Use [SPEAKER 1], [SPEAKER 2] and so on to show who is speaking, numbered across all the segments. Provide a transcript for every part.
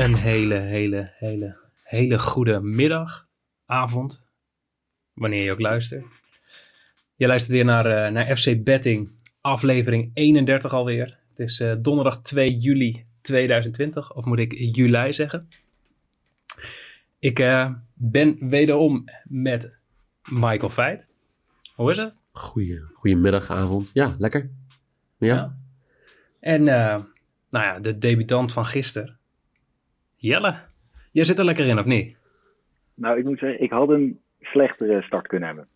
[SPEAKER 1] Een hele, hele, hele, hele goede middag, avond, wanneer je ook luistert. Je luistert weer naar, eh, naar FC Betting, aflevering 31 alweer. Het is eh, donderdag 2 juli 2020, of moet ik juli zeggen. Ik eh, ben wederom met Michael Feit. Hoe is het?
[SPEAKER 2] Goeie, goedemiddag, avond. Ja, lekker. Ja.
[SPEAKER 1] Ja. En nou ja, de debutant van gisteren. Jelle, jij zit er lekker in, of niet?
[SPEAKER 3] Nou, ik moet zeggen, ik had een slechtere start kunnen hebben.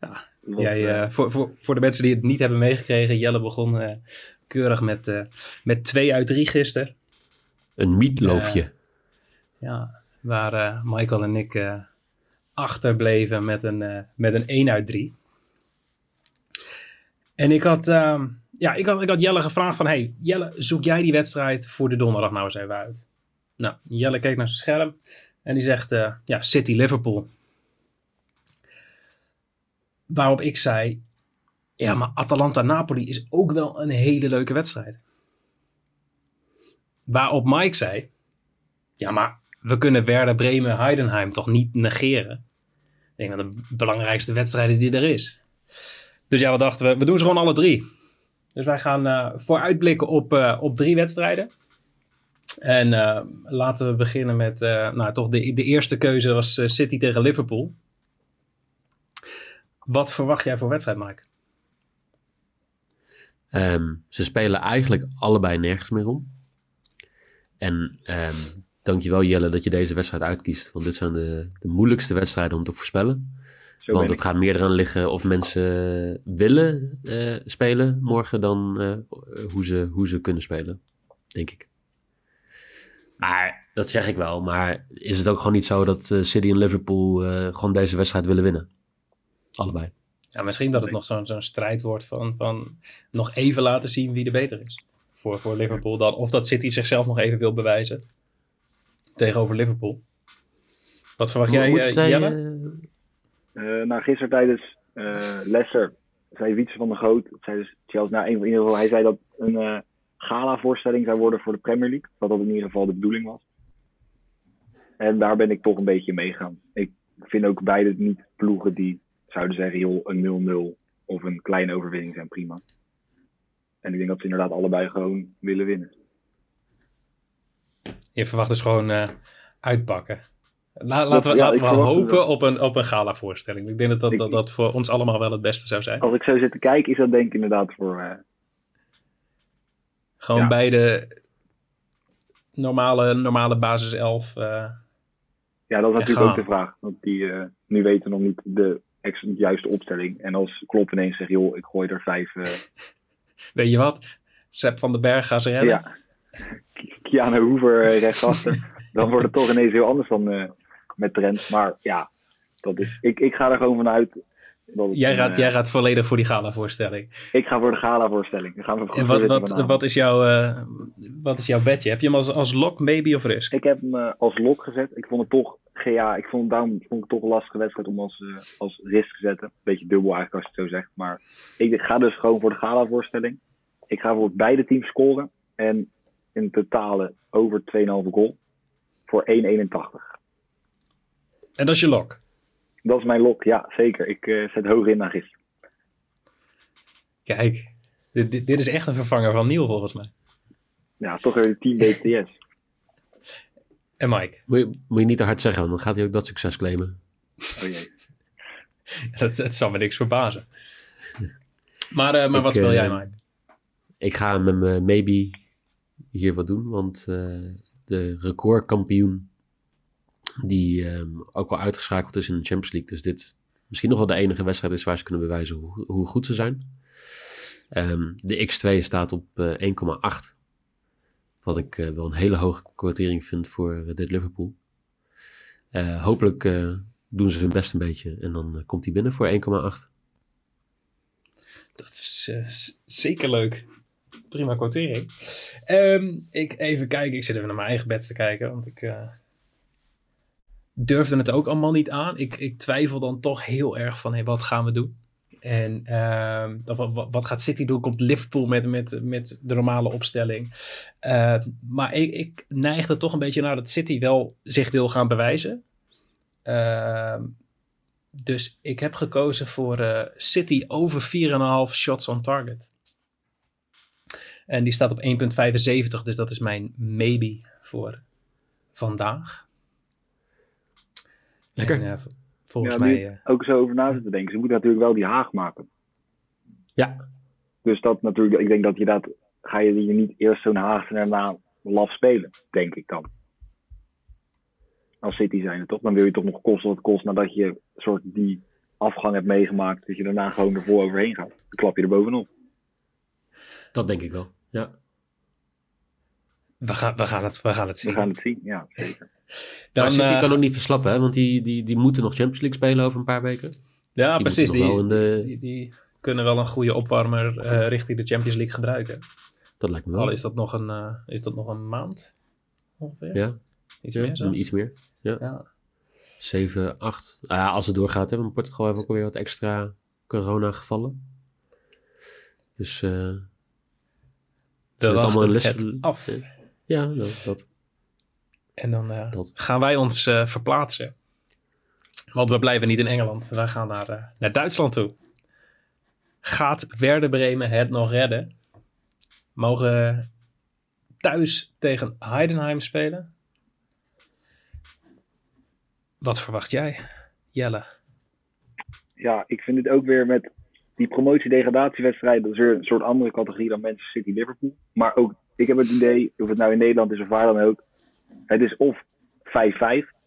[SPEAKER 1] Ja,
[SPEAKER 3] Want,
[SPEAKER 1] Jij,
[SPEAKER 3] eh,
[SPEAKER 1] eh, voor, voor, voor de mensen die het niet hebben meegekregen, Jelle begon eh, keurig met, eh, met 2 uit 3 gisteren.
[SPEAKER 2] Een mietloofje.
[SPEAKER 1] Ja, waar eh, Michael en ik eh, achterbleven met een, eh, met een 1 uit 3. En ik had, ehm, ja, ik, had, ik had Jelle gevraagd van, hey Jelle, zoek jij die wedstrijd voor de donderdag nou eens even uit? Nou, Jelle keek naar zijn scherm en die zegt, eh, ja, City-Liverpool. Waarop ik zei, ja, maar Atalanta-Napoli is ook wel een hele leuke wedstrijd. Waarop Mike zei, ja, maar we kunnen Werder Bremen Heidenheim toch niet negeren. Ik denk de belangrijkste wedstrijden die er is. Dus ja, wat dachten we? We doen ze gewoon alle drie. Dus wij gaan eh, vooruitblikken op, eh, op drie wedstrijden. En eh, laten we beginnen met, eh, nou toch de, de eerste keuze was eh, City tegen Liverpool. Wat verwacht jij voor wedstrijd, Mike?
[SPEAKER 2] Ehm, ze spelen eigenlijk allebei nergens meer om. En ehm dankjewel Jelle dat je deze wedstrijd uitkiest. Want dit zijn de, de moeilijkste wedstrijden om te voorspellen.
[SPEAKER 3] zo
[SPEAKER 2] want het gaat meer eraan liggen of mensen willen eh, spelen morgen dan eh, hoe, ze, hoe ze kunnen spelen. Denk ik. Maar dat zeg ik wel. Maar is het ook gewoon niet zo dat eh, City en Liverpool eh, gewoon deze wedstrijd willen winnen? Allebei.
[SPEAKER 1] Ja, misschien dat het nog zo'n zo'n strijd wordt van, van nog even laten zien wie er beter is. Voor, voor Liverpool dan. Of dat City zichzelf nog even wil bewijzen. Tegenover Liverpool. Wat verwacht jij, eh,
[SPEAKER 2] zij,
[SPEAKER 1] Jelle?
[SPEAKER 3] nou, gisteren tijdens eh Leicester zei Wietse van der Goot, dat zei dus Chelsea, nou, in ieder geval, hij zei dat een eh gala-voorstelling zou worden voor de Premier League. Dat dat in ieder geval de bedoeling was. En daar ben ik toch een beetje meegaan. Ik vind ook beide niet ploegen die zouden zeggen, joh, een 0-0 of een kleine overwinning zijn prima. En ik denk dat ze inderdaad allebei gewoon willen winnen.
[SPEAKER 1] Je verwacht dus gewoon eh, uitpakken. La- laten we,
[SPEAKER 3] ja,
[SPEAKER 1] laten we hopen op een, op een gala-voorstelling. Ik denk dat dat dat voor ons allemaal wel het beste zou zijn.
[SPEAKER 3] Als ik zo zit te kijken, is dat denk ik inderdaad voor... eh,
[SPEAKER 1] Gewoon
[SPEAKER 3] Ja.
[SPEAKER 1] bij de normale, normale basis 11. eh,
[SPEAKER 3] Ja, dat is natuurlijk
[SPEAKER 1] gaan.
[SPEAKER 3] ook de vraag. Want die, eh, nu weten we nog niet de, juiste opstelling. En als Klopp ineens zegt, joh, ik gooi er vijf... eh,
[SPEAKER 1] weet je wat? Sepp van den Berg gaat ze redden.
[SPEAKER 3] ja, Ki- Keanu Hoover eh, rechtsachter. dan wordt het toch ineens heel anders dan met Trent. Maar ja, dat is, ik, ik ga er gewoon vanuit.
[SPEAKER 1] Jij, gaat,
[SPEAKER 3] eh,
[SPEAKER 1] jij gaat volledig voor die gala-voorstelling.
[SPEAKER 3] Ik ga voor de gala-voorstelling. Dan gaan we
[SPEAKER 1] En wat, wat, is jouw, eh, wat is jouw bedje? Heb je hem als, als lock, maybe of risk?
[SPEAKER 3] Ik heb hem eh, als lok gezet. Ik vond het toch, ja, ik vond, daarom vond ik het toch een lastige wedstrijd om als, als risk te zetten. Beetje dubbel eigenlijk als je het zo zegt. Maar ik ga dus gewoon voor de gala-voorstelling. Ik ga voor beide teams scoren. En in totale over 2,5 goal. Voor 1,81.
[SPEAKER 1] En dat is je lock.
[SPEAKER 3] Dat is mijn lok, ja zeker. Ik eh, zet hoger in dan gisteren.
[SPEAKER 1] Kijk, dit, dit, dit is echt een vervanger van Niel volgens mij.
[SPEAKER 3] Ja, toch weer 10 BTS.
[SPEAKER 1] En Mike,
[SPEAKER 2] moet, je, moet je niet te hard zeggen, dan gaat hij ook dat succes claimen.
[SPEAKER 3] Oh jee.
[SPEAKER 1] dat, dat zal me niks verbazen. Maar, eh, maar
[SPEAKER 2] Ik,
[SPEAKER 1] wat speel
[SPEAKER 2] eh,
[SPEAKER 1] jij, Mike?
[SPEAKER 2] Ik ga met mijn maybe hier wat doen, want eh, de recordkampioen die ehm, ook wel uitgeschakeld is in de Champions League, dus dit misschien nog wel de enige wedstrijd is waar ze kunnen bewijzen hoe, hoe goed ze zijn. Ehm, de X2 staat op eh, 1,8, wat ik eh, wel een hele hoge quotering vind voor eh, dit Liverpool. Eh, hopelijk eh, doen ze hun best een beetje en dan eh, komt hij binnen voor 1,8.
[SPEAKER 1] Dat is eh, zeker leuk. Prima quotering. Ehm, ik even kijken. Ik zit even naar mijn eigen bets te kijken. Want ik eh, durfde het ook allemaal niet aan. Ik, ik twijfel dan toch heel erg van, hey, wat gaan we doen? En ehm, wat, wat- gaat City doen? Komt Liverpool met, met, met de normale opstelling? Eh, maar ik, ik neigde toch een beetje naar dat City wel zich wil gaan bewijzen. Ehm, dus ik heb gekozen voor eh, City over 4,5 shots on target. En die staat op 1,75, dus dat is mijn maybe voor vandaag.
[SPEAKER 2] Lekker.
[SPEAKER 1] En, eh, volgens
[SPEAKER 3] Ja,
[SPEAKER 1] mij... eh,
[SPEAKER 3] ook zo over na zitten denken. Ze moeten natuurlijk wel die haag maken.
[SPEAKER 2] Ja,
[SPEAKER 3] Dus dat natuurlijk, ik denk dat je dat, ga je hier niet eerst zo'n haag en daarna laf spelen, denk ik dan. Als City zijn het toch? Dan wil je toch nog kosten wat het kost nadat je soort die afgang hebt meegemaakt. Dat je daarna gewoon ervoor overheen gaat. Dan klap je er bovenop.
[SPEAKER 2] dat denk ik wel. Ja.
[SPEAKER 1] We, gaan, we, gaan het, we gaan het
[SPEAKER 3] We
[SPEAKER 1] zien.
[SPEAKER 3] gaan het zien, ja, zeker.
[SPEAKER 1] Dan,
[SPEAKER 2] maar City
[SPEAKER 1] eh,
[SPEAKER 2] kan ook niet verslappen, hè? want die, die, die moeten nog Champions League spelen over een paar weken.
[SPEAKER 1] ja,
[SPEAKER 2] die
[SPEAKER 1] precies. Die,
[SPEAKER 2] de-
[SPEAKER 1] die, die kunnen wel een goede opwarmer eh, richting de Champions League gebruiken.
[SPEAKER 2] Dat lijkt me
[SPEAKER 1] Al
[SPEAKER 2] wel.
[SPEAKER 1] is dat nog een, eh, is dat nog een maand? Ongeveer?
[SPEAKER 2] Ja,
[SPEAKER 1] Iets
[SPEAKER 2] ja,
[SPEAKER 1] meer zo?
[SPEAKER 2] iets meer.
[SPEAKER 1] Ja.
[SPEAKER 2] 7, 8. Ah, ja, als het doorgaat, hebben we in Portugal hebben we ook alweer wat extra corona-gevallen. Dus eh,
[SPEAKER 1] We
[SPEAKER 2] het allemaal les-
[SPEAKER 1] af.
[SPEAKER 2] ja, nou, dat.
[SPEAKER 1] En dan eh,
[SPEAKER 2] Dat.
[SPEAKER 1] gaan wij ons eh, verplaatsen. Want we blijven niet in Engeland. Wij gaan naar, eh, naar Duitsland toe. Gaat Werder Bremen het nog redden? Mogen thuis tegen Heidenheim spelen? Wat verwacht jij, Jelle?
[SPEAKER 3] Ja, ik vind het ook weer met die promotie-degradatiewedstrijd. Dat is weer een soort andere categorie dan Manchester City-Liverpool. Maar ook, ik heb het idee, of het nou in Nederland is of waar dan ook. Het is of 5-5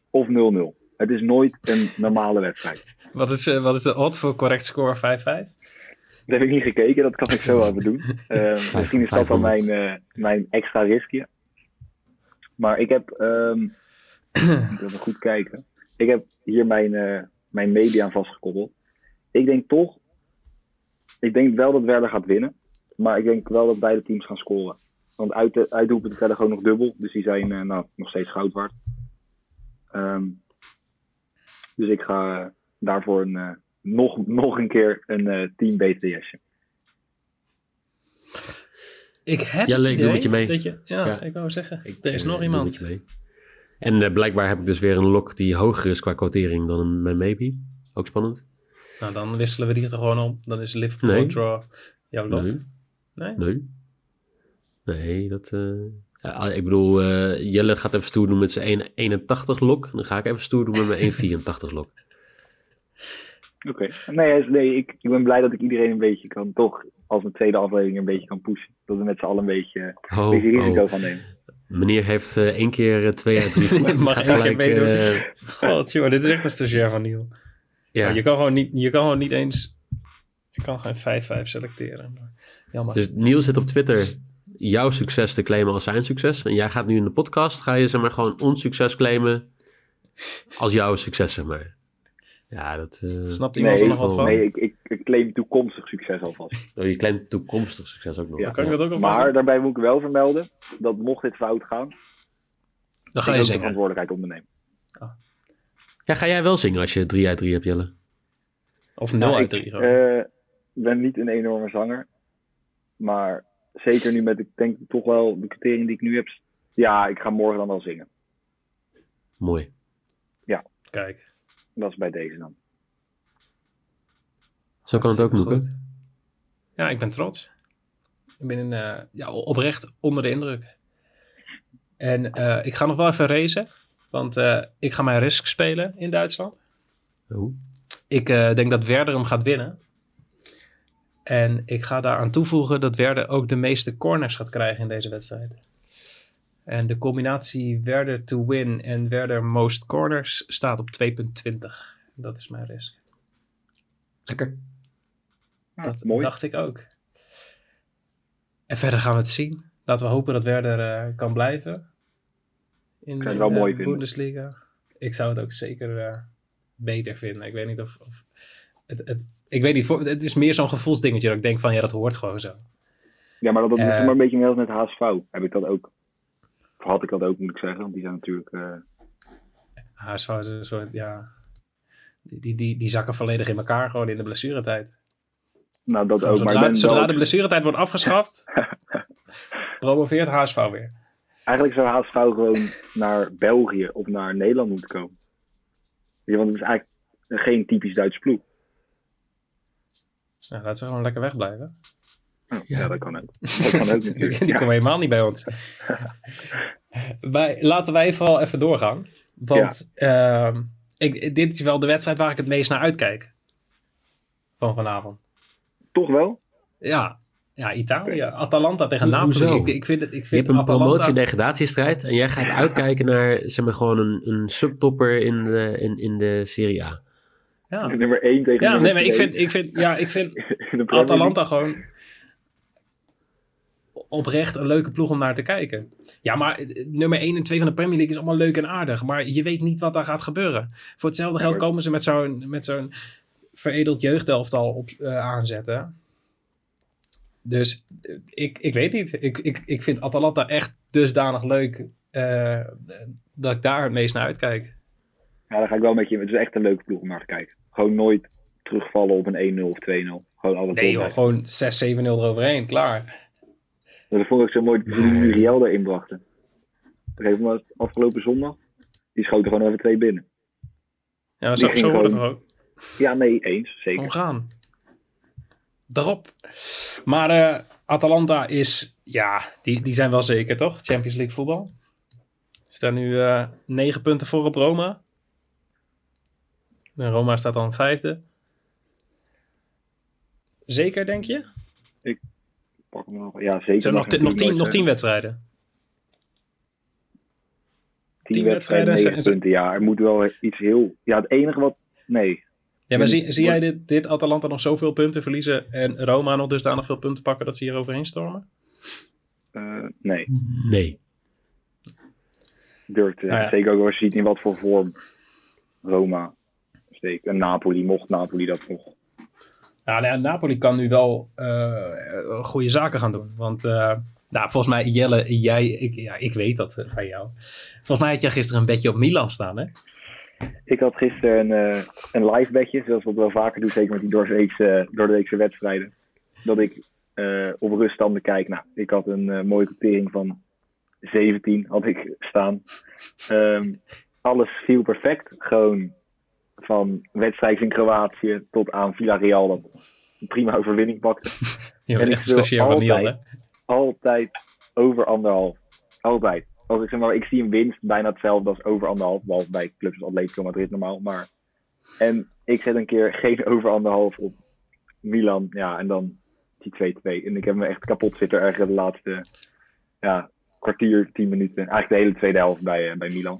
[SPEAKER 3] of 0-0. Het is nooit een normale wedstrijd.
[SPEAKER 1] Wat is, eh, wat is de odd voor correct score 5-5?
[SPEAKER 3] Dat heb ik niet gekeken, dat kan ik zo even doen. Eh, misschien is dat dan mijn,
[SPEAKER 2] 500.
[SPEAKER 3] eh, mijn extra riskje. Maar ik heb, ehm ik even goed kijken. Ik heb hier mijn, eh, mijn media aan vastgekoppeld. Ik denk toch, ik denk wel dat Werder gaat winnen. Maar ik denk wel dat beide teams gaan scoren. Want uit de uitdoelpunten tellen gewoon nog dubbel. Dus die zijn eh, nou, nog steeds goud waard. Ehm, dus ik ga eh, daarvoor een, eh, nog, nog een keer een eh, team BTS'je.
[SPEAKER 1] Ik heb het
[SPEAKER 2] ik doe met je mee.
[SPEAKER 1] Dat je, ja,
[SPEAKER 2] Ja.
[SPEAKER 1] ik wou zeggen.
[SPEAKER 2] Ik,
[SPEAKER 1] er is nog
[SPEAKER 2] doe
[SPEAKER 1] iemand.
[SPEAKER 2] met je mee. En blijkbaar heb ik dus weer een lok die hoger is qua quotering dan een mijn maybe. Ook spannend.
[SPEAKER 1] Nou, dan wisselen we die er gewoon om. Dan is Liverpool
[SPEAKER 2] Nee.
[SPEAKER 1] draw jouw lock.
[SPEAKER 2] Nee,
[SPEAKER 1] Nee?
[SPEAKER 2] nee. Nee, dat... eh, ja, ik bedoel, eh, Jelle gaat even stoer doen met zijn 1,81 lok. Dan ga ik even stoer doen met mijn 1,84 lok.
[SPEAKER 3] Oké. Nee, nee ik, ik ben blij dat ik iedereen een beetje kan, toch als een tweede aflevering een beetje kan pushen. Dat we met z'n allen een beetje, een
[SPEAKER 2] Oh,
[SPEAKER 3] beetje risico
[SPEAKER 2] oh.
[SPEAKER 3] gaan nemen.
[SPEAKER 2] Meneer heeft eh, één keer eh, twee uit drie goed.
[SPEAKER 1] Mag keer
[SPEAKER 2] gelijk,
[SPEAKER 1] meedoen.
[SPEAKER 2] eh,
[SPEAKER 1] God, joh, dit is echt een stagiair van Niel.
[SPEAKER 2] ja.
[SPEAKER 1] Je, kan gewoon niet, je kan gewoon niet eens... Je kan geen 5-5 selecteren. Maar jammer.
[SPEAKER 2] Dus Niels zit op Twitter jouw succes te claimen als zijn succes. En jij gaat nu in de podcast, ga je zeg maar gewoon ons succes claimen als jouw succes, zeg maar. Ja, dat... eh,
[SPEAKER 1] Snapt iemand er
[SPEAKER 3] Nee,
[SPEAKER 1] nog wat van?
[SPEAKER 3] nee ik, ik, ik claim toekomstig succes alvast.
[SPEAKER 2] oh, je claimt toekomstig succes ook nog.
[SPEAKER 3] Ja.
[SPEAKER 1] Kan ik dat ook
[SPEAKER 3] Maar daarbij moet ik wel vermelden dat mocht dit fout gaan,
[SPEAKER 1] Dan
[SPEAKER 3] ik
[SPEAKER 1] ga je zingen.
[SPEAKER 3] verantwoordelijkheid ondernemen.
[SPEAKER 2] Ja, ga jij wel zingen als je 3 uit 3 hebt, Jelle?
[SPEAKER 1] Of 0
[SPEAKER 3] Nou,
[SPEAKER 1] uit
[SPEAKER 3] ik
[SPEAKER 1] 3
[SPEAKER 3] eh, ben niet een enorme zanger, maar zeker nu met, ik denk toch wel de criteria die ik nu heb. Ja, ik ga morgen dan wel zingen.
[SPEAKER 2] Mooi.
[SPEAKER 1] Kijk.
[SPEAKER 3] Dat is bij deze dan.
[SPEAKER 2] Zo kan het ook,
[SPEAKER 1] goed. Ja, ik ben trots. Ik ben eh, ja, oprecht onder de indruk. En eh, ik ga nog wel even racen. Want eh, ik ga mijn risk spelen in Duitsland.
[SPEAKER 2] Oh.
[SPEAKER 1] Ik eh, denk dat Werder hem gaat winnen. En ik ga daaraan toevoegen dat Werder ook de meeste corners gaat krijgen in deze wedstrijd. En de combinatie Werder to win en Werder most corners staat op 2,20. Dat is mijn risk.
[SPEAKER 2] Lekker.
[SPEAKER 3] Ja,
[SPEAKER 1] Dat
[SPEAKER 3] mooi.
[SPEAKER 1] dacht ik ook. En verder gaan we het zien. Laten we hopen dat Werder eh, kan blijven. In
[SPEAKER 3] wel
[SPEAKER 1] de
[SPEAKER 3] mooi vinden.
[SPEAKER 1] Bundesliga. Ik zou het ook zeker eh, beter vinden. Ik weet niet of... of het, het, ik weet niet, het is meer zo'n gevoelsdingetje dat ik denk van ja, dat hoort gewoon zo.
[SPEAKER 3] Ja, maar dat, dat is
[SPEAKER 1] Eh.
[SPEAKER 3] maar een beetje net met HSV. Heb ik dat ook. Of had ik dat ook, moet ik zeggen. Want die zijn natuurlijk... eh,
[SPEAKER 1] HSV is een soort, ja... Die, die, die, die zakken volledig in elkaar gewoon in de blessuretijd.
[SPEAKER 3] Nou, dat ook. Maar
[SPEAKER 1] Zodra,
[SPEAKER 3] ben
[SPEAKER 1] zodra
[SPEAKER 3] wel-
[SPEAKER 1] de blessuretijd wordt afgeschaft, promoveert HSV weer.
[SPEAKER 3] Eigenlijk zou HSV gewoon naar België of naar Nederland moeten komen. Ja, want het is eigenlijk geen typisch Duits ploeg.
[SPEAKER 1] Ja, laten ze gewoon lekker wegblijven.
[SPEAKER 3] Ja,
[SPEAKER 2] Ja.
[SPEAKER 3] dat kan ook. Dat kan ook
[SPEAKER 1] Die,
[SPEAKER 3] natuurlijk.
[SPEAKER 1] die
[SPEAKER 3] Ja.
[SPEAKER 1] komen helemaal niet bij ons. laten wij vooral even doorgaan. Want ehm, ik, dit is wel de wedstrijd waar ik het meest naar uitkijk. Van vanavond.
[SPEAKER 3] Toch wel?
[SPEAKER 1] Ja, ja Italië. Atalanta tegen Napoli. Ik, ik vind het, ik
[SPEAKER 2] Je
[SPEAKER 1] vind
[SPEAKER 2] hebt een
[SPEAKER 1] Atalanta-
[SPEAKER 2] promotie- en degradatiestrijd en jij gaat uitkijken naar zeg maar, gewoon een, een subtopper in de, in, in de Serie A.
[SPEAKER 1] Ja,
[SPEAKER 3] Nummer 1 tegen
[SPEAKER 1] ja
[SPEAKER 3] nummer
[SPEAKER 1] nee, maar ik vind, ik vind, ja, ik vind. Atalanta gewoon oprecht een leuke ploeg om naar te kijken. Ja, maar eh, nummer 1 en 2 van de Premier League is allemaal leuk en aardig. Maar je weet niet wat daar gaat gebeuren. Voor hetzelfde geld komen ze met zo'n, met zo'n veredeld jeugdelftal op, eh, aanzetten. Dus eh, ik, ik weet niet. Ik, ik, ik vind Atalanta echt dusdanig leuk dat ik daar het meest naar uitkijk.
[SPEAKER 3] Ja, daar ga ik wel met je. Het is echt een leuke ploeg om naar te kijken. Gewoon nooit terugvallen op een 1-0 of 2-0. Gewoon altijd
[SPEAKER 1] Nee joh, gewoon 6-7-0 eroverheen. Klaar.
[SPEAKER 3] Dat vond ik zo mooi toen die Muriel erin brachten. Op een gegeven moment, afgelopen zondag, die schoten gewoon even twee binnen.
[SPEAKER 1] Ja, maar
[SPEAKER 3] Die
[SPEAKER 1] zo, zo wordt het ook?
[SPEAKER 3] Ja, nee, eens. Zeker.
[SPEAKER 1] omgaan. Daarop. Maar eh, Atalanta is, ja, die, die zijn wel zeker toch? Champions League voetbal. Staan nu eh negen punten voor op Roma. En Roma staat dan vijfde. Zeker, denk je?
[SPEAKER 3] Pak hem nog. Ja,
[SPEAKER 1] Er
[SPEAKER 3] zeker.
[SPEAKER 1] zijn nog, nog, tien, nog tien wedstrijden.
[SPEAKER 3] Tien
[SPEAKER 1] tien
[SPEAKER 3] wedstrijden,
[SPEAKER 1] wedstrijden,
[SPEAKER 3] punten. Ja, er moet wel iets heel... Ja, het enige wat... Nee.
[SPEAKER 1] Ja, maar zie, zie jij dit, dit Atalanta nog zoveel punten verliezen en Roma nog dusdanig veel punten pakken dat ze hier overheen stormen?
[SPEAKER 3] eh, nee.
[SPEAKER 2] Nee.
[SPEAKER 3] Durft te
[SPEAKER 1] Nou ja.
[SPEAKER 3] Zeker ook als je ziet in wat voor vorm Roma steekt. En Napoli, mocht Napoli dat nog.
[SPEAKER 1] Ja, nou ja, Napoli kan nu wel eh, goede zaken gaan doen. Want eh, nou, volgens mij, Jelle, jij, ik, ja, ik weet dat eh, van jou. Volgens mij had jij gisteren een bedje op Milan staan, hè?
[SPEAKER 3] Ik had gisteren een, een live bedje, zoals we het wel vaker doen, zeker met die doordeweekse, doordeweekse wedstrijden. Dat ik op ruststanden kijk. Nou, ik had een mooie quotering van 17 had ik staan. Ehm, alles viel perfect. Gewoon van wedstrijd in Kroatië tot aan Villarreal dat een prima overwinning pakte.
[SPEAKER 1] Je
[SPEAKER 3] En ik
[SPEAKER 1] echt een stagiair van
[SPEAKER 3] altijd- Altijd over anderhalf. Altijd. Als ik zeg maar, ik zie een winst bijna hetzelfde als over anderhalf. Behalve bij clubs als Atletico Madrid normaal. Maar, en ik zet een keer geen over anderhalf op Milan. Ja, en dan die 2-2. En ik heb me echt kapot zitten ergeren de laatste ja, kwartier, 10 minuten. Eigenlijk de hele tweede helft bij, eh, bij Milan.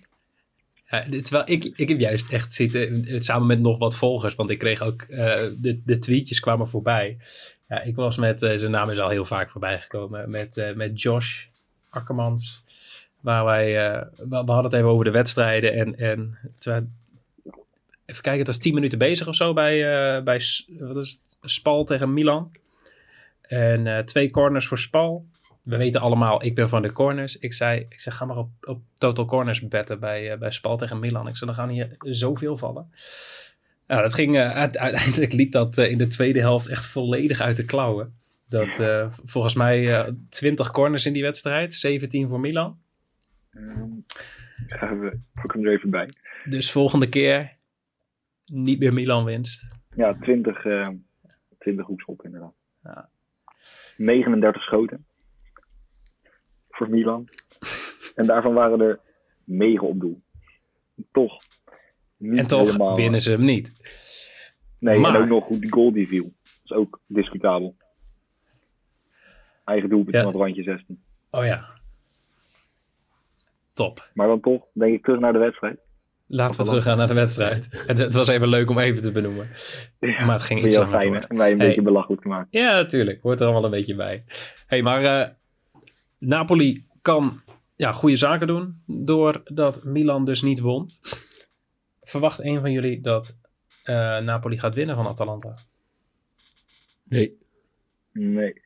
[SPEAKER 1] Ja, terwijl ik, ik heb juist echt zitten, eh, samen met nog wat volgers, want ik kreeg ook, eh, de, de tweetjes kwamen voorbij. Ja, ik was met, eh, zijn naam is al heel vaak voorbij gekomen, met, eh, met Josh Akkermans. Waar wij, eh, we, we hadden het even over de wedstrijden en, en even kijken, het was 10 minuten bezig of zo bij, eh, bij wat is het, Spal tegen Milan. En eh, twee corners voor Spal. We weten allemaal, ik ben van de corners. Ik zei, ik zeg ga maar op, op total corners betten bij, eh, bij Spal tegen Milan. Ik zei, dan gaan hier zoveel vallen. Nou, dat ging, eh, uite- uiteindelijk liep dat eh, in de tweede helft echt volledig uit de klauwen. Dat volgens mij eh 20 corners in die wedstrijd, 17 voor Milan.
[SPEAKER 3] Gaan we, pak hem er even bij.
[SPEAKER 1] Dus volgende keer niet meer Milan winst.
[SPEAKER 3] Ja, 20, eh 20 hoekschoppen inderdaad.
[SPEAKER 1] Ja.
[SPEAKER 3] 39 schoten. Voor Milan. En daarvan waren er 9 op doel. Toch. Niet
[SPEAKER 1] En toch
[SPEAKER 3] helemaal-
[SPEAKER 1] winnen ze hem niet.
[SPEAKER 3] Nee,
[SPEAKER 1] Maar-
[SPEAKER 3] en ook nog goed die goal die viel. Dat is ook discutabel. Eigen doelpunt
[SPEAKER 1] Ja.
[SPEAKER 3] van het randje 16.
[SPEAKER 1] Oh ja. Top.
[SPEAKER 3] Maar dan toch, denk ik, terug naar de wedstrijd.
[SPEAKER 1] Laten we teruggaan naar de wedstrijd. Het, het was even leuk om even te benoemen.
[SPEAKER 3] Ja,
[SPEAKER 1] Maar het ging iets langer
[SPEAKER 3] fijn? Om mij een
[SPEAKER 1] Hey.
[SPEAKER 3] beetje belachelijk te maken.
[SPEAKER 1] Ja, natuurlijk. Hoort er allemaal een beetje bij. hey, maar eh, Napoli kan ja, goede zaken doen doordat Milan dus niet won. Verwacht een van jullie dat eh, Napoli gaat winnen van Atalanta?
[SPEAKER 2] Nee.
[SPEAKER 3] Nee.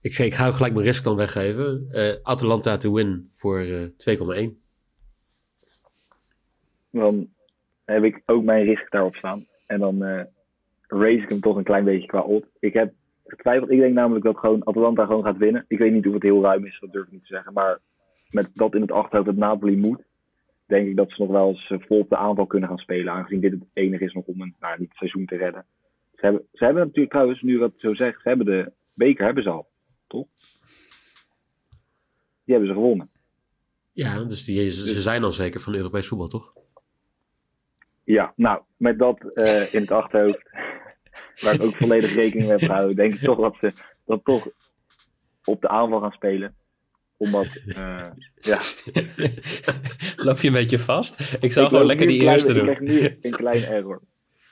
[SPEAKER 2] Ik, ik ga ook gelijk mijn risk dan weggeven. Eh, Atalanta to win voor eh 2,1.
[SPEAKER 3] Dan heb ik ook mijn risk daarop staan. En dan eh, race ik hem toch een klein beetje qua odd. Ik heb Ik denk namelijk dat gewoon Atalanta gewoon gaat winnen. Ik weet niet of het heel ruim is, dat durf ik niet te zeggen. Maar met dat in het achterhoofd dat Napoli moet, denk ik dat ze nog wel eens eh, vol op de aanval kunnen gaan spelen. Aangezien dit het enige is nog om een, nou, niet het seizoen te redden. Ze hebben, ze hebben natuurlijk trouwens, nu dat zo zegt, ze hebben de beker hebben ze al. Toch? Die hebben ze gewonnen.
[SPEAKER 2] Ja, dus die, ze, ze zijn al zeker van Europees voetbal, toch?
[SPEAKER 3] Ja, nou, met dat eh, in het achterhoofd, waar ik ook volledig rekening mee heb gehouden, denk ik toch dat ze dat toch op de aanval gaan spelen. Omdat, eh, ja.
[SPEAKER 1] Loop je een beetje vast? Ik zal gewoon lekker die eerste doen.
[SPEAKER 3] Ik krijg nu een klein error.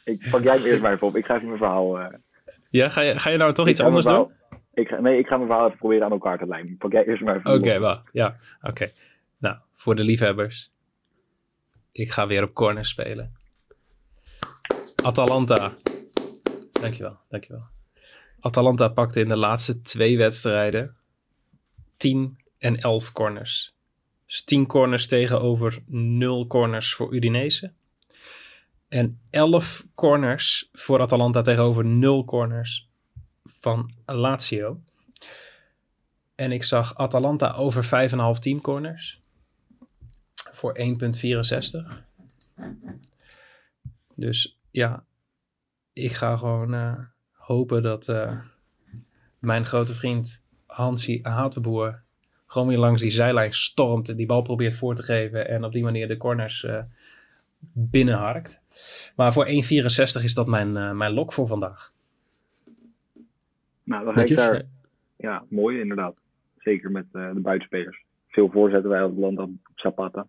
[SPEAKER 3] Ik pak jij hem eerst maar even op. Ik ga even mijn verhaal. eh,
[SPEAKER 1] Ja, ga je, ga je nou toch
[SPEAKER 3] ik
[SPEAKER 1] iets anders doen?
[SPEAKER 3] Ik ga, nee, ik ga mijn verhaal even proberen aan elkaar te lijmen. Pak jij eerst maar even.
[SPEAKER 1] Oké, wacht. Ja, oké. Nou, voor de liefhebbers. Ik ga weer op corner spelen. Atalanta. Dankjewel, dankjewel. Atalanta pakte in de laatste twee wedstrijden 10 en 11 corners. Dus 10 corners tegenover 0 corners voor Udinese. En 11 corners voor Atalanta tegenover 0 corners van Lazio. En ik zag Atalanta over 5,5 teamcorners. Voor 1,64. Dus ja, ik ga gewoon eh, hopen dat eh, mijn grote vriend Hansi Hatenboer gewoon weer langs die zijlijn stormt en die bal probeert voor te geven en op die manier de corners eh, binnenharkt. Maar voor 1,64 is dat mijn, eh, mijn lok voor vandaag.
[SPEAKER 3] Nou, dan ga ik daar. Ja, mooi inderdaad. Zeker met eh, de buitenspelers. Veel voorzetten wij op land op Zapata.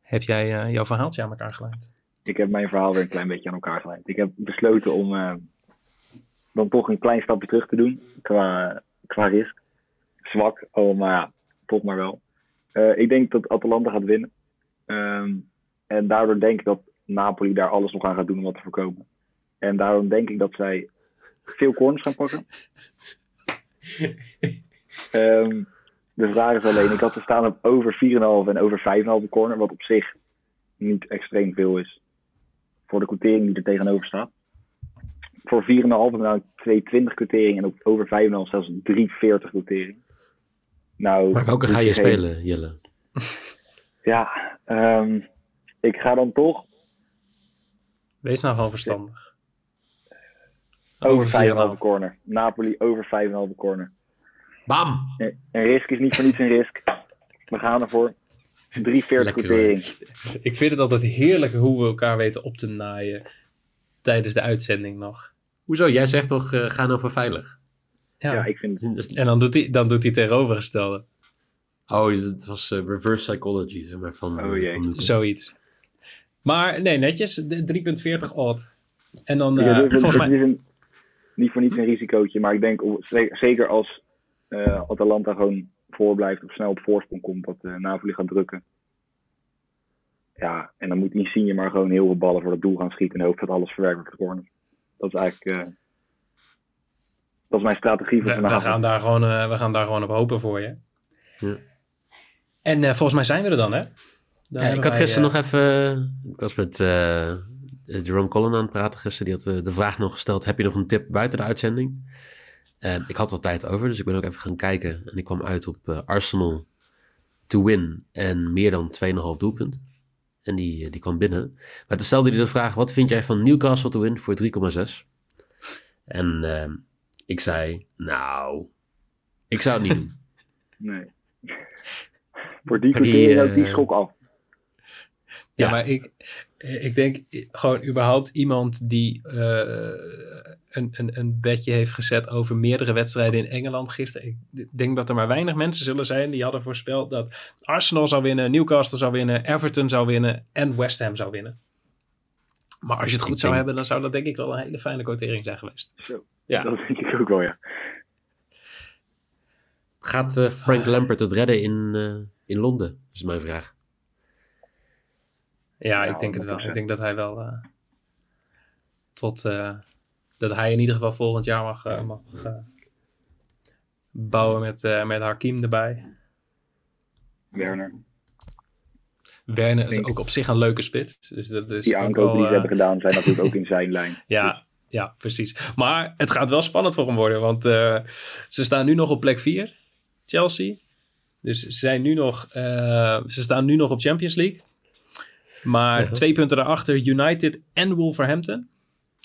[SPEAKER 1] Heb jij eh, jouw verhaaltje aan elkaar gelijmd?
[SPEAKER 3] Ik heb mijn verhaal weer een klein beetje aan elkaar geleid. Ik heb besloten om eh, dan toch een klein stapje terug te doen qua, qua risk. Zwak, oh, maar ja, toch maar wel. Eh, ik denk dat Atalanta gaat winnen. Ehm, en daardoor denk ik dat Napoli daar alles nog aan gaat doen om wat te voorkomen. En daarom denk ik dat zij veel corners gaan pakken. Ehm, de vraag is alleen, ik had te staan op over 4,5 en over 5,5 corner, wat op zich niet extreem veel is voor de quotering die er tegenover staat. Voor 4,5 heb ik nou 2,20 quotering en op over 5,5 zelfs 3,40 quotering. Nou,
[SPEAKER 2] Maar welke
[SPEAKER 3] moet
[SPEAKER 2] ga je
[SPEAKER 3] geen-
[SPEAKER 2] spelen, Jelle?
[SPEAKER 3] Ja, ehm, ik ga dan toch
[SPEAKER 1] Wees nou gewoon verstandig.
[SPEAKER 3] over 5,5
[SPEAKER 1] 4,5.
[SPEAKER 3] corner. Napoli over 5,5 corner.
[SPEAKER 2] Bam!
[SPEAKER 3] En, en risk is niet voor niets een risk. We gaan ervoor. 3,40
[SPEAKER 2] Lekker,
[SPEAKER 3] quotering.
[SPEAKER 1] Ik vind het altijd heerlijk hoe we elkaar weten op te naaien tijdens de uitzending nog.
[SPEAKER 2] Hoezo? Jij zegt toch, eh, ga nou voor veilig?
[SPEAKER 1] Ja.
[SPEAKER 3] Ja, ik vind het.
[SPEAKER 1] En dan doet hij, dan doet hij tegenovergestelde.
[SPEAKER 2] Oh, het was eh, reverse psychology, zeg maar, van...
[SPEAKER 3] Oh jee.
[SPEAKER 2] van Luca.
[SPEAKER 1] Zoiets. Maar nee, netjes. de 3,40 odd. En dan,
[SPEAKER 3] Ja,
[SPEAKER 1] eh, volgens mij...
[SPEAKER 3] een, niet voor niets een risicootje, maar ik denk zeker als eh, Atalanta gewoon voorblijft of snel op voorsprong komt, dat eh, Napoli gaat drukken. Ja, en dan moet Insigne maar gewoon heel veel ballen voor het doel gaan schieten en hoop dat alles verwerkt wordt geworden. Dat is eigenlijk eh, dat is mijn strategie voor
[SPEAKER 1] We, we,
[SPEAKER 3] vanavond.
[SPEAKER 1] gaan daar gewoon, eh, we gaan daar gewoon op hopen voor je.
[SPEAKER 2] Ja.
[SPEAKER 1] En eh, volgens mij zijn we er dan, hè? Dan
[SPEAKER 2] Ja, ik had
[SPEAKER 1] wij,
[SPEAKER 2] gisteren nog even... Ik was met eh, Jerome Collin aan het praten gisteren. Die had de vraag nog gesteld, heb je nog een tip buiten de uitzending? En ik had wat tijd over, dus ik ben ook even gaan kijken. En ik kwam uit op eh, Arsenal to win en meer dan 2,5 doelpunt. En die, eh, die kwam binnen. Maar toen stelde hij de vraag, wat vind jij van Newcastle to win voor 3,6? En eh, ik zei, nou, ik zou het niet doen.
[SPEAKER 3] Nee. voor die
[SPEAKER 2] die,
[SPEAKER 3] quotering ook
[SPEAKER 2] eh,
[SPEAKER 3] die schok af.
[SPEAKER 1] Ja,
[SPEAKER 2] Ja.
[SPEAKER 1] maar ik, ik denk gewoon überhaupt iemand die eh, een, een, een bedje heeft gezet over meerdere wedstrijden in Engeland gisteren. Ik denk dat er maar weinig mensen zullen zijn die hadden voorspeld dat Arsenal zou winnen, Newcastle zou winnen, Everton zou winnen en West Ham zou winnen. Maar als je het goed
[SPEAKER 2] Ik
[SPEAKER 1] zou
[SPEAKER 2] denk-
[SPEAKER 1] hebben, dan zou dat denk ik wel een hele fijne quotering zijn geweest.
[SPEAKER 3] Zo.
[SPEAKER 1] Ja.
[SPEAKER 3] Dat denk ik ook wel, ja.
[SPEAKER 2] Gaat eh, Frank Lampert het redden in, eh, in Londen? is mijn vraag.
[SPEAKER 1] Ja, ik denk het wel.
[SPEAKER 3] 100%.
[SPEAKER 1] Ik denk dat hij wel eh, tot eh, dat hij in ieder geval volgend jaar mag, eh, mag eh, bouwen met, eh, met Hakim erbij.
[SPEAKER 3] Werner.
[SPEAKER 1] Werner is ook op zich een leuke spits. Dus dat is
[SPEAKER 3] Die aankopen die ze hebben gedaan zijn natuurlijk ook in zijn lijn.
[SPEAKER 1] Ja, ja, precies. Maar het gaat wel spannend voor hem worden, want eh, ze staan nu nog op plek 4, Chelsea. Dus ze, zijn nu nog, eh, ze staan nu nog op Champions League. Maar
[SPEAKER 2] Ja.
[SPEAKER 1] twee punten daarachter, United en Wolverhampton.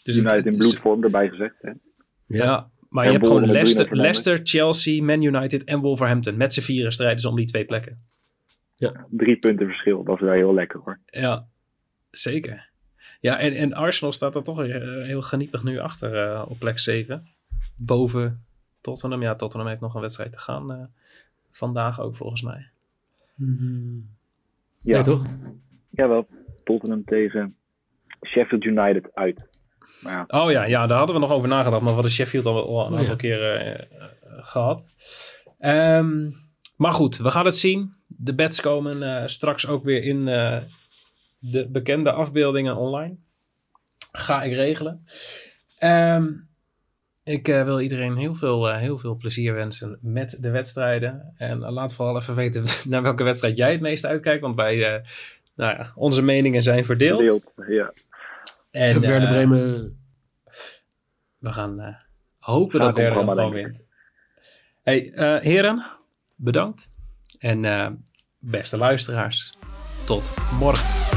[SPEAKER 1] Dus
[SPEAKER 3] United
[SPEAKER 1] het
[SPEAKER 3] in bloedvorm erbij gezegd. Hè?
[SPEAKER 1] Ja, maar
[SPEAKER 3] En
[SPEAKER 1] je hebt gewoon Leicester. Leicester, Chelsea, Man United en Wolverhampton. Met z'n vieren strijden ze om die twee plekken.
[SPEAKER 3] Drie punten verschil, dat is wel heel lekker hoor.
[SPEAKER 1] Ja, zeker. Ja, en, en Arsenal staat er toch weer, eh, heel geniepig nu achter eh, op plek 7. Boven Tottenham. Ja, Tottenham heeft nog een wedstrijd te gaan. eh, vandaag ook volgens mij.
[SPEAKER 3] Ja,
[SPEAKER 2] Nee, toch?
[SPEAKER 3] Jawel, Tottenham tegen Sheffield United uit. Maar ja,
[SPEAKER 1] Oh ja, ja, daar hadden we nog over nagedacht. Maar we hadden Sheffield al, al een
[SPEAKER 2] Oh,
[SPEAKER 1] aantal
[SPEAKER 2] ja.
[SPEAKER 1] keren eh, eh, gehad. Ehm, maar goed, we gaan het zien. De bets komen eh, straks ook weer in eh, de bekende afbeeldingen online. Ga ik regelen. Ehm, ik eh, wil iedereen heel veel, eh, heel veel plezier wensen met de wedstrijden. En laat vooral even weten naar welke wedstrijd jij het meest uitkijkt. Want bij eh, nou ja, onze meningen zijn verdeeld.
[SPEAKER 3] verdeeld. Ja.
[SPEAKER 1] En,
[SPEAKER 2] Werder
[SPEAKER 1] eh,
[SPEAKER 2] Bremen.
[SPEAKER 1] we gaan eh, hopen
[SPEAKER 3] Gaat
[SPEAKER 1] dat Werder
[SPEAKER 3] denk
[SPEAKER 1] wint. Hey, eh, heren, bedankt. En eh, beste luisteraars, tot morgen.